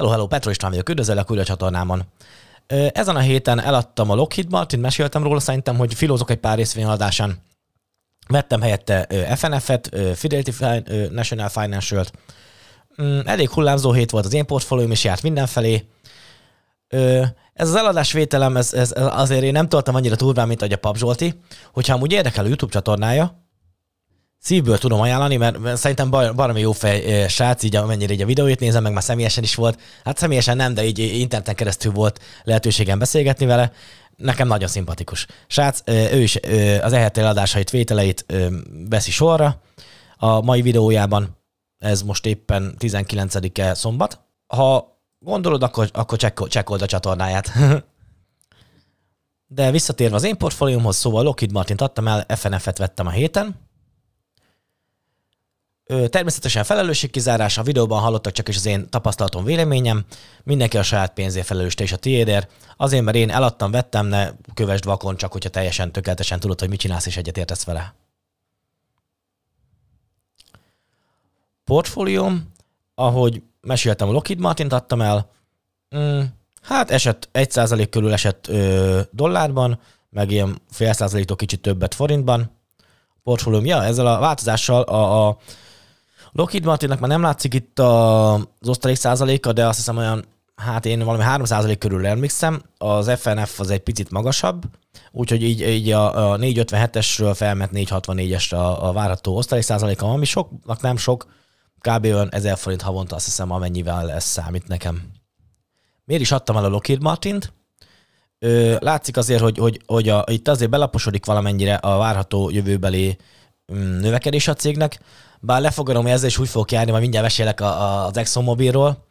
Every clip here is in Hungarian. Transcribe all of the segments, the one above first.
Hello, hello, Petro István vagyok, üdvözöllek újra a csatornámon. Ezen a héten eladtam a Lockheed Martin, meséltem róla szerintem, hogy filózok egy pár részvényeladásán. Vettem helyette FNF-et, Fidelity National Financial-t. Mm, elég hullámzó hét volt az én portfólióm, és járt mindenfelé. Ez az eladás vételem, ez, ez, azért én nem toltam annyira turván, mint ahogy a Pap Zsolti. Hogyha amúgy érdekel a YouTube csatornája, szívből tudom ajánlani, mert szerintem baromi jó fej srác, így amennyire így a videóit nézem, meg már személyesen is volt. Hát személyesen nem, de így interneten keresztül volt lehetőségem beszélgetni vele. Nekem nagyon szimpatikus. Srác, ő is az EHT adásait, vételeit veszi sorra. A mai videójában ez most éppen 19-e szombat. Ha gondolod, akkor, akkor csekkold a csatornáját. De visszatérve az én portfóliumhoz, szóval Lockheed Martin adtam el, FNF-et vettem a héten, Természetesen felelősségkizárás, a videóban hallottak csak is az én tapasztalatom, véleményem. Mindenki a saját pénzé felelős, és a tiédért. Azért, mert én eladtam, vettem, ne kövesd vakon, csak hogyha teljesen tökéletesen tudod, hogy mit csinálsz, és egyetértesz vele. Portfólióm, ahogy meséltem, a Lockheed Martin adtam el. Mm, hát esett, 1% körül esett ö, dollárban, meg ilyen fél százaléktól kicsit többet forintban. Portfólióm, ja, ezzel a változással a, a Lockheed Martinnak már nem látszik itt a, az osztalék százaléka, de azt hiszem olyan, hát én valami 3 százalék körül emlékszem, az FNF az egy picit magasabb, úgyhogy így, így a, a 457-esről felment 464-esre a, a várható osztalék százaléka, ami soknak nem sok, kb. olyan 1000 forint havonta azt hiszem, amennyivel ez számít nekem. Miért is adtam el a Lockheed Martint? Ö, látszik azért, hogy, hogy, hogy a, itt azért belaposodik valamennyire a várható jövőbeli mm, növekedés a cégnek. Bár lefogadom, hogy ezzel is úgy fogok járni, majd mindjárt mesélek a, a, az ExxonMobilról,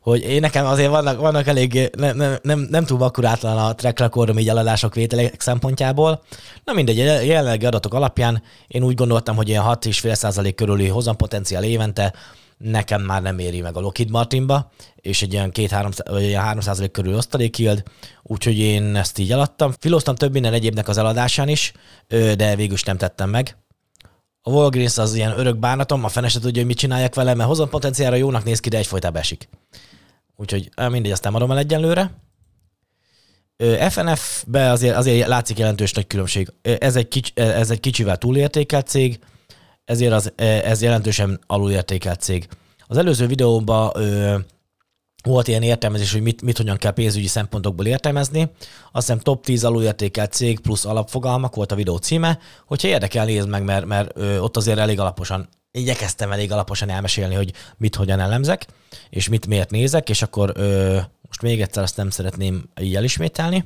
hogy én nekem azért vannak, vannak elég, nem, nem, nem, nem túl akkurátlan a track recordom így eladások vételek szempontjából. Na mindegy, jelenlegi adatok alapján én úgy gondoltam, hogy ilyen 6,5% körüli hozampotenciál évente nekem már nem éri meg a Lockheed Martinba, és egy ilyen 2-3 vagy ilyen 3 körül osztalék yield, úgyhogy én ezt így eladtam. Filoztam több minden egyébnek az eladásán is, de végül is nem tettem meg a Walgreens az ilyen örök bánatom, a fene se tudja, hogy mit csinálják vele, mert hozom potenciálra jónak néz ki, de egyfolytában esik. Úgyhogy mindegy, aztán maradom el egyenlőre. FNF-be azért, azért látszik jelentős nagy különbség. Ez egy, kics, ez egy kicsivel túlértékelt cég, ezért az, ez jelentősen alulértékelt cég. Az előző videóban volt ilyen értelmezés, hogy mit, mit hogyan kell pénzügyi szempontokból értelmezni. Azt hiszem top 10 alulértékelt cég plusz alapfogalmak volt a videó címe. Hogyha érdekel, nézd meg, mert, mert ö, ott azért elég alaposan, igyekeztem elég alaposan elmesélni, hogy mit hogyan elemzek, és mit miért nézek, és akkor ö, most még egyszer azt nem szeretném így elismételni.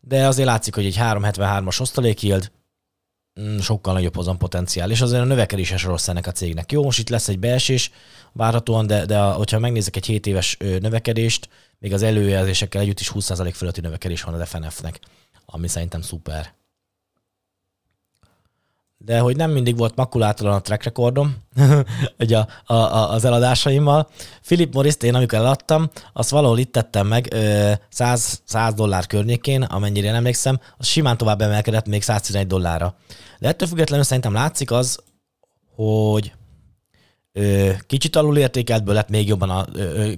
De azért látszik, hogy egy 373-as osztalék yield, sokkal nagyobb hozam potenciál, és azért a növekedése rossz ennek a cégnek. Jó, most itt lesz egy beesés, várhatóan, de, de a, hogyha megnézek egy 7 éves növekedést, még az előjelzésekkel együtt is 20% fölötti növekedés van az FNF-nek, ami szerintem szuper. De hogy nem mindig volt makulátalan a track recordom, ugye a, a, a, az eladásaimmal. Philip morris én amikor eladtam, azt valahol itt tettem meg 100, 100 dollár környékén, amennyire nem emlékszem, az simán tovább emelkedett még 111 dollárra. De ettől függetlenül szerintem látszik az, hogy kicsit alulértékeltből lett még jobban a,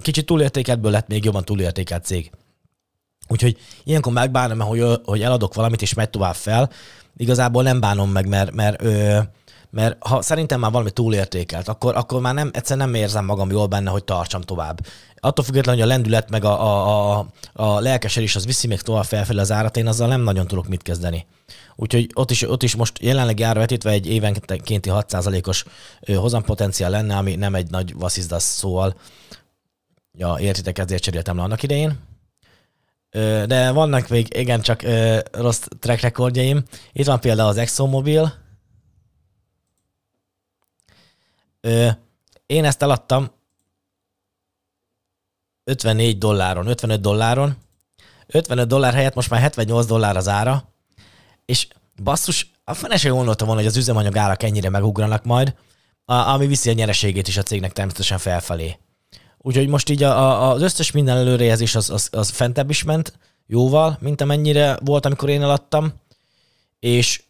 kicsit túlértékeltből lett még jobban túlértékelt cég. Úgyhogy ilyenkor megbánom, hogy, hogy eladok valamit, és megy tovább fel. Igazából nem bánom meg, mert, mert, mert, mert ha szerintem már valami túlértékelt, akkor, akkor már nem, egyszer nem érzem magam jól benne, hogy tartsam tovább. Attól függetlenül, hogy a lendület meg a, a, a, a lelkesedés az viszi még tovább felfelé az árat, én azzal nem nagyon tudok mit kezdeni. Úgyhogy ott is, ott is most jelenleg ára vetítve egy évenkénti 6%-os hozampotenciál lenne, ami nem egy nagy vasszizdasz szóval. Ja, értitek, ezért cseréltem le annak idején. De vannak még igen csak rossz track rekordjaim. Itt van például az ExxonMobil. Én ezt eladtam 54 dolláron, 55 dolláron. 55 dollár helyett most már 78 dollár az ára és basszus, a fene sem gondoltam volna, hogy az üzemanyag árak ennyire megugranak majd, ami viszi a nyereségét is a cégnek természetesen felfelé. Úgyhogy most így a, a, az összes minden előrejelzés az, az, az fentebb is ment, jóval, mint amennyire volt, amikor én eladtam, és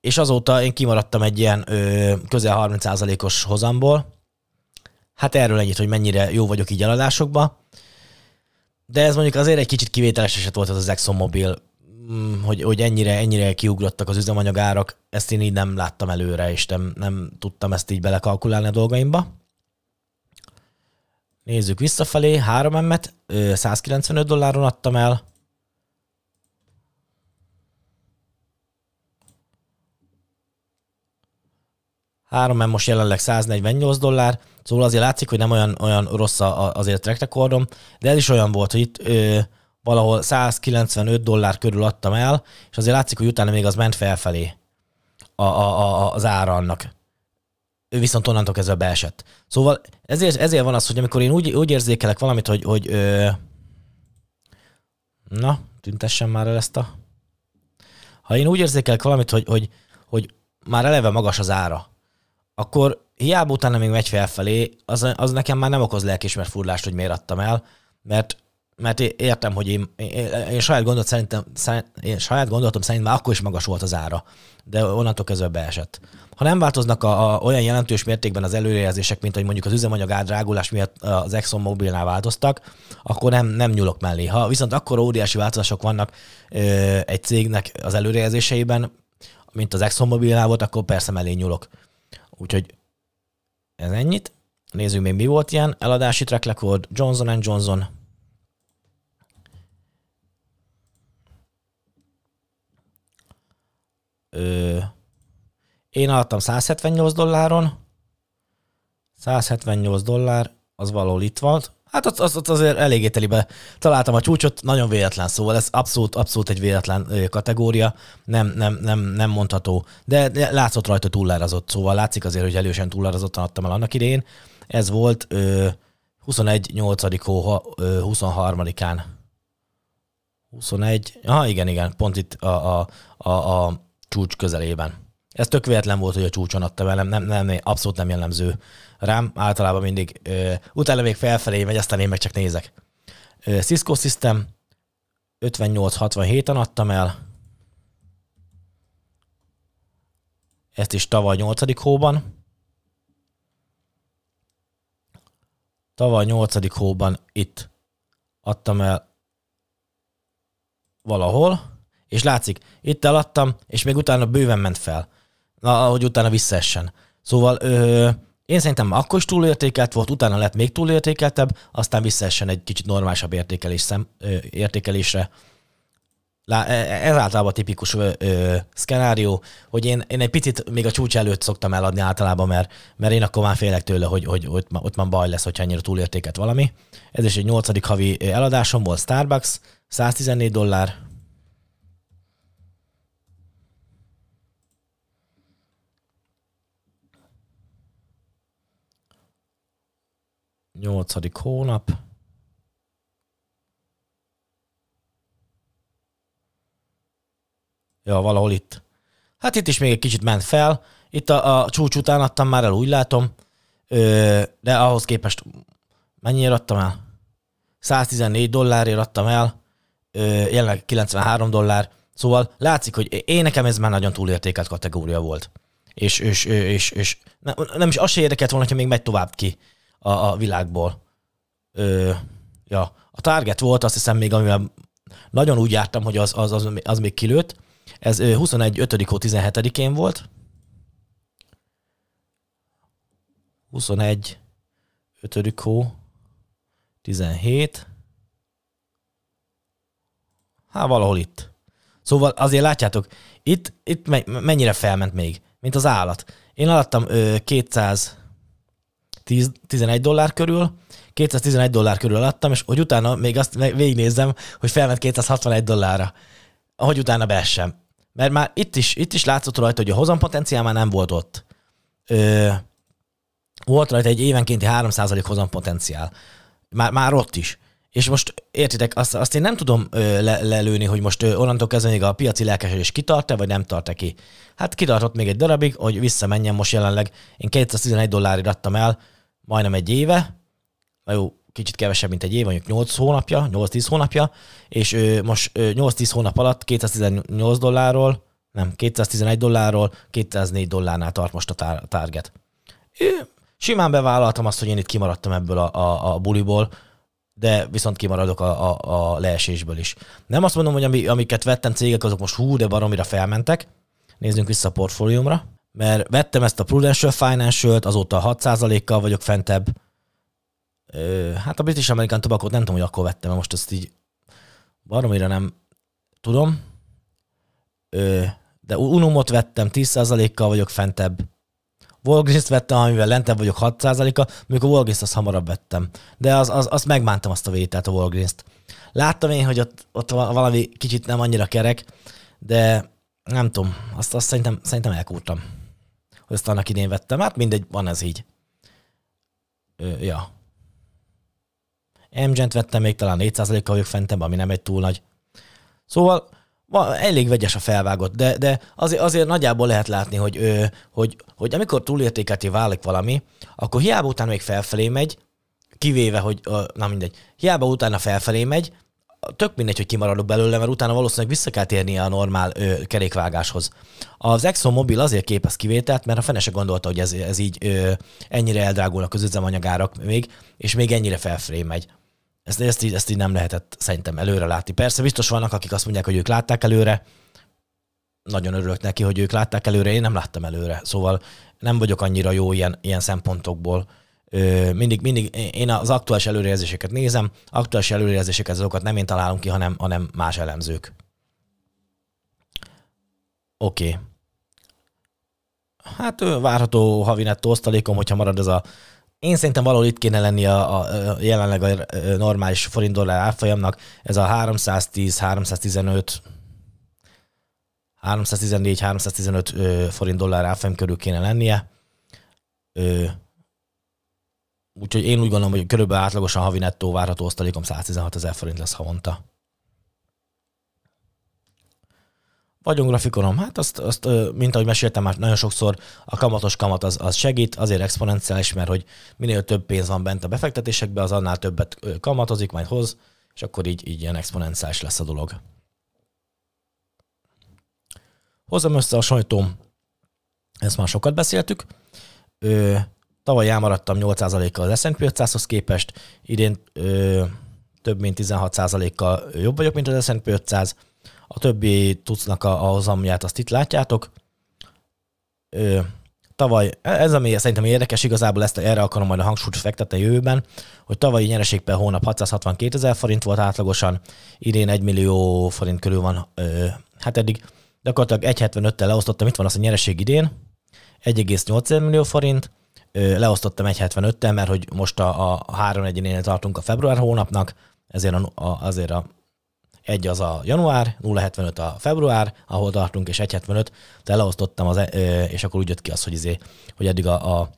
és azóta én kimaradtam egy ilyen ö, közel 30%-os hozamból. Hát erről ennyit, hogy mennyire jó vagyok így eladásokba. De ez mondjuk azért egy kicsit kivételes eset volt az az ExxonMobil, mm, hogy, hogy ennyire, ennyire kiugrottak az üzemanyagárak, ezt én így nem láttam előre, és nem, nem tudtam ezt így belekalkulálni a dolgaimba. Nézzük visszafelé, 3 emmet 195 dolláron adtam el, Három M most jelenleg 148 dollár, szóval azért látszik, hogy nem olyan, olyan rossz azért a track recordom, de ez is olyan volt, hogy itt ö, valahol 195 dollár körül adtam el, és azért látszik, hogy utána még az ment felfelé a, a, a, az ára annak. Ő viszont onnantól kezdve beesett. Szóval ezért, ezért van az, hogy amikor én úgy, úgy érzékelek valamit, hogy, hogy ö, na, tüntessem már el ezt a... Ha én úgy érzékelek valamit, hogy, hogy, hogy már eleve magas az ára, akkor hiába utána még megy felfelé, az, az nekem már nem okoz lelkismert furlást, hogy miért adtam el, mert mert értem, hogy én, én, én saját, gondolat szerintem, én saját gondolatom szerint már akkor is magas volt az ára, de onnantól kezdve beesett. Ha nem változnak a, a, olyan jelentős mértékben az előrejelzések, mint hogy mondjuk az üzemanyag ádrágulás miatt az ExxonMobilnál változtak, akkor nem, nem nyúlok mellé. Ha viszont akkor óriási változások vannak ö, egy cégnek az előrejelzéseiben, mint az ExxonMobilnál volt, akkor persze mellé nyúlok. Úgyhogy ez ennyit. Nézzük még mi volt ilyen. Eladási track record, Johnson Johnson. Ö, én adtam 178 dolláron. 178 dollár, az valahol itt volt. Hát ott, ott, ott azért eléggé telibe találtam a csúcsot, nagyon véletlen, szóval ez abszolút, abszolút egy véletlen kategória, nem, nem, nem, nem mondható, de látszott rajta túlárazott, szóval látszik azért, hogy elősen túlárazottan adtam el annak idején. Ez volt ö, 21 8 hó 23-án. 21, aha, igen, igen, pont itt a, a, a, a csúcs közelében. Ez tök véletlen volt, hogy a csúcson adtam el, nem, nem, nem, abszolút nem jellemző rám, általában mindig ö, utána még felfelé megy, aztán én meg csak nézek. Ö, Cisco System 58-67-en adtam el, ezt is tavaly 8. hóban. Tavaly 8. hóban itt adtam el valahol, és látszik, itt eladtam, és még utána bőven ment fel. Na, ahogy utána visszaessen. Szóval ö, én szerintem akkor is túlértékelt volt, utána lett még túlértékeltebb, aztán visszaessen egy kicsit normálisabb értékelés szem, ö, értékelésre. Lá, e, e, ez általában tipikus ö, ö, szkenárió, hogy én, én egy picit még a csúcs előtt szoktam eladni általában, mert, mert én akkor már félek tőle, hogy, hogy, hogy ott, ott már baj lesz, hogyha ennyire túlértéket valami. Ez is egy nyolcadik havi eladásom volt Starbucks, 114 dollár, Nyolcadik hónap. Ja, valahol itt. Hát itt is még egy kicsit ment fel. Itt a, a csúcs után adtam már el, úgy látom. Ö, de ahhoz képest mennyire adtam el? 114 dollárért adtam el, ö, jelenleg 93 dollár. Szóval látszik, hogy én nekem ez már nagyon túlértékelt kategória volt. És, és, és, és, és nem, nem is az se érdekelt volna, hogy még megy tovább ki a, a világból. Ö, ja, a Target volt, azt hiszem még, amivel nagyon úgy jártam, hogy az, az, az, az még kilőtt. Ez 21 5 17-én volt. 21 5 hó 17. Hát valahol itt. Szóval azért látjátok, itt, itt mennyire felment még, mint az állat. Én alattam 200 10, 11 dollár körül, 211 dollár körül adtam, és hogy utána még azt végignézzem, hogy felment 261 dollárra, ahogy utána beessem. Mert már itt is, itt is látszott rajta, hogy a hozampotenciál már nem volt ott. Ö, volt rajta egy évenkénti 3% hozampotenciál. Már, már ott is. És most értitek, azt, azt én nem tudom ö, le, lelőni, hogy most ö, onnantól kezdve még a piaci lelkesedés kitart-e, vagy nem tart-e ki. Hát kitartott még egy darabig, hogy visszamenjen most jelenleg. Én 211 dollárért adtam el, majdnem egy éve, na jó, kicsit kevesebb, mint egy év, mondjuk 8 hónapja, 8-10 hónapja, és ö, most ö, 8-10 hónap alatt 218 dollárról, nem, 211 dollárról 204 dollárnál tart most a tar- target. Ö, Simán bevállaltam azt, hogy én itt kimaradtam ebből a, a, a buliból, de viszont kimaradok a, a, a leesésből is. Nem azt mondom, hogy ami, amiket vettem cégek, azok most hú, de baromira felmentek. Nézzünk vissza a portfóliómra. Mert vettem ezt a Prudential Financial-t, azóta 6%-kal vagyok fentebb. Ö, hát a British American tobacco nem tudom, hogy akkor vettem, most ezt így baromira nem tudom. Ö, de Unumot vettem, 10%-kal vagyok fentebb. Walgreens-t vettem, amivel lentebb vagyok 6%-a, mikor a Walgreens-t azt hamarabb vettem. De az, az, azt megmántam azt a vételt, a Walgreens-t. Láttam én, hogy ott, ott valami kicsit nem annyira kerek, de nem tudom, azt, azt szerintem, szerintem elkúrtam. Azt annak idén vettem. Hát mindegy, van ez így. Ö, ja. Amgen-t vettem még talán 4%-kal vagyok fentem, ami nem egy túl nagy. Szóval elég vegyes a felvágott, de, de azért, azért nagyjából lehet látni, hogy, ö, hogy, hogy amikor túlértékelté válik valami, akkor hiába utána még felfelé megy, kivéve, hogy ö, na mindegy, hiába utána felfelé megy, tök mindegy, hogy kimaradok belőle, mert utána valószínűleg vissza kell térnie a normál ö, kerékvágáshoz. Az ExxonMobil azért képez kivételt, mert a fene se gondolta, hogy ez, ez így ö, ennyire eldrágulnak az üzemanyagárak még, és még ennyire felfelé megy. Ezt, ezt, így, ezt így nem lehetett szerintem előre látni. Persze biztos vannak, akik azt mondják, hogy ők látták előre. Nagyon örülök neki, hogy ők látták előre, én nem láttam előre. Szóval nem vagyok annyira jó ilyen, ilyen szempontokból. Mindig, mindig én az aktuális előrejelzéseket nézem, aktuális előrejelzéseket azokat nem én találom ki, hanem, hanem más elemzők. Oké. Okay. Hát várható havi nettó osztalékom, hogyha marad ez a én szerintem valahol itt kéne lenni a, a, a jelenleg a normális forint dollár árfolyamnak. Ez a 310, 315, 314, 315 forint dollár árfolyam körül kéne lennie. Ö, úgyhogy én úgy gondolom, hogy körülbelül átlagosan havi nettó várható osztalékom 116 ezer forint lesz havonta. vagyongrafikonom, hát azt, azt, mint ahogy meséltem már nagyon sokszor, a kamatos kamat az, az segít, azért exponenciális, mert hogy minél több pénz van bent a befektetésekbe, az annál többet kamatozik, majd hoz, és akkor így, így ilyen exponenciális lesz a dolog. Hozom össze a sajtóm, ezt már sokat beszéltük. Tavaly elmaradtam 8%-kal az S&P 500-hoz képest, idén ö, több mint 16%-kal jobb vagyok, mint az S&P 500, a többi tucnak a, a hozamját azt itt látjátok. Ö, tavaly, ez ami szerintem érdekes, igazából ezt erre akarom majd a hangsúlyt fektetni a jövőben, hogy tavalyi nyereség per hónap 662 ezer forint volt átlagosan, idén 1 millió forint körül van, ö, hát eddig gyakorlatilag 1,75-tel leosztottam, itt van az a nyereség idén, 1,8 millió forint, leosztottam 1,75-tel, mert hogy most a, a 3 1 tartunk a február hónapnak, ezért a, a, azért a egy az a január, 0,75 a február, ahol tartunk, és 1,75, de leosztottam, az, e, és akkor úgy jött ki az, hogy, izé, hogy eddig a, a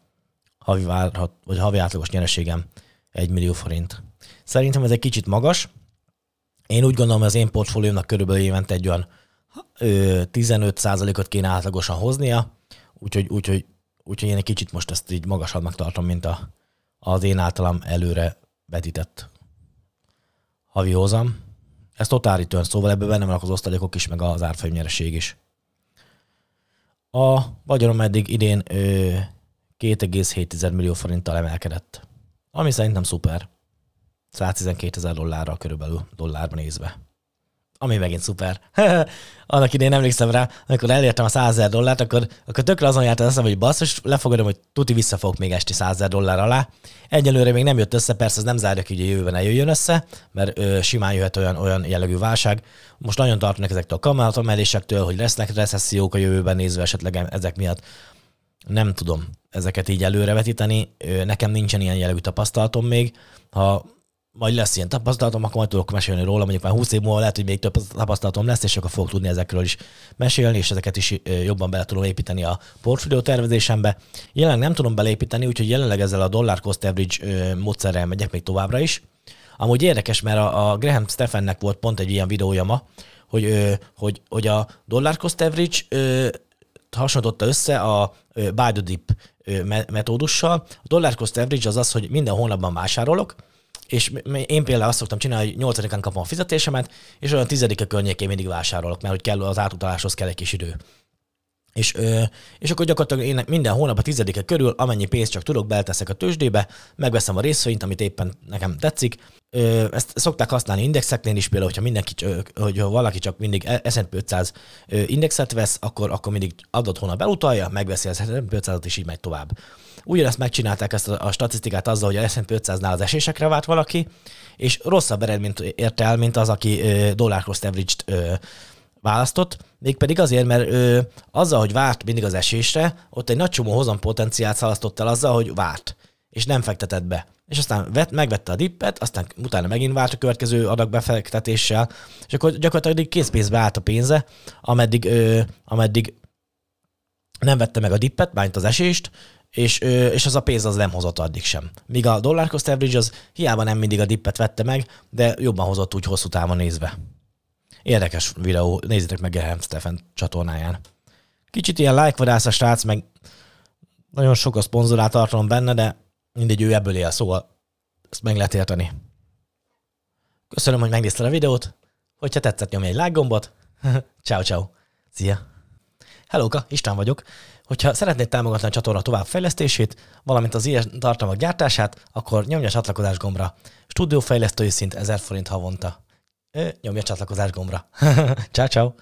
havi, várhat, vagy havi átlagos nyereségem 1 millió forint. Szerintem ez egy kicsit magas. Én úgy gondolom, hogy az én portfóliómnak körülbelül évente egy olyan 15%-ot kéne átlagosan hoznia, úgyhogy, úgyhogy, úgyhogy én egy kicsit most ezt így magasabbnak tartom, mint a, az én általam előre vetített havi hozam. Ez total return, szóval ebben benne vannak az osztalékok is, meg az árfolyam nyereség is. A vagyonom eddig idén 2,7 millió forinttal emelkedett, ami szerintem szuper. 112 ezer dollárra körülbelül dollárban nézve ami megint szuper. Annak idén emlékszem rá, amikor elértem a 100 ezer dollárt, akkor, akkor tökre azon járt az eszem, hogy basszus, lefogadom, hogy tuti vissza fogok még esti 100 ezer dollár alá. Egyelőre még nem jött össze, persze ez nem zárja ki, hogy a jövőben eljöjjön össze, mert ö, simán jöhet olyan, olyan jellegű válság. Most nagyon tartanak ezektől a kamatomelésektől, hogy lesznek recessziók a jövőben nézve esetleg ezek miatt. Nem tudom ezeket így előrevetíteni. Nekem nincsen ilyen jellegű tapasztalatom még. Ha majd lesz ilyen tapasztalatom, akkor majd tudok mesélni róla, mondjuk már 20 év múlva lehet, hogy még több tapasztalatom lesz, és akkor fogok tudni ezekről is mesélni, és ezeket is jobban bele tudom építeni a portfólió tervezésembe. Jelenleg nem tudom belépíteni, úgyhogy jelenleg ezzel a dollar cost average módszerrel megyek még továbbra is. Amúgy érdekes, mert a, Graham Stephennek volt pont egy ilyen videója ma, hogy, hogy, hogy a dollar cost average hasonlította össze a buy the dip metódussal. A dollar cost average az az, hogy minden hónapban vásárolok, és én például azt szoktam csinálni, hogy 8 kapom a fizetésemet, és olyan tizedike környékén mindig vásárolok, mert hogy kell az átutaláshoz kell egy kis idő. És, és akkor gyakorlatilag én minden hónap a tizedike körül, amennyi pénzt csak tudok, belteszek a tőzsdébe, megveszem a részvényt, amit éppen nekem tetszik. Ezt szokták használni indexeknél is, például, hogyha mindenki, hogy valaki csak mindig S&P 500 indexet vesz, akkor, akkor mindig adott hónap belutalja, megveszi az S&P 500-at, és így megy tovább. Ugyanezt megcsinálták ezt a, a statisztikát azzal, hogy a S&P 500-nál az esésekre vált valaki, és rosszabb eredményt érte el, mint az, aki dollár cost average-t választott, mégpedig azért, mert ö, azzal, hogy várt mindig az esésre, ott egy nagy csomó hozam potenciált szalasztott el azzal, hogy várt, és nem fektetett be. És aztán vett, megvette a dippet, aztán utána megint várt a következő adag befektetéssel, és akkor gyakorlatilag készpénzbe állt a pénze, ameddig, ö, ameddig nem vette meg a dippet, bányt az esést, és, és az a pénz az nem hozott addig sem. Míg a dollar cost average az hiába nem mindig a dippet vette meg, de jobban hozott úgy hosszú távon nézve. Érdekes videó, nézzétek meg Gerhard Stefan csatornáján. Kicsit ilyen like a srác, meg nagyon sok a szponzorát tartalom benne, de mindegy, ő ebből él, szóval ezt meg lehet érteni. Köszönöm, hogy megnézted a videót. Hogyha tetszett, nyomj egy like gombot. ciao, ciao. Szia. Hellóka, István vagyok. Hogyha szeretnéd támogatni a csatorna továbbfejlesztését, valamint az ilyen tartalmak gyártását, akkor nyomj a csatlakozás gombra. Stúdiófejlesztői szint 1000 forint havonta nyomja csatlakozás gombra. ciao, ciao.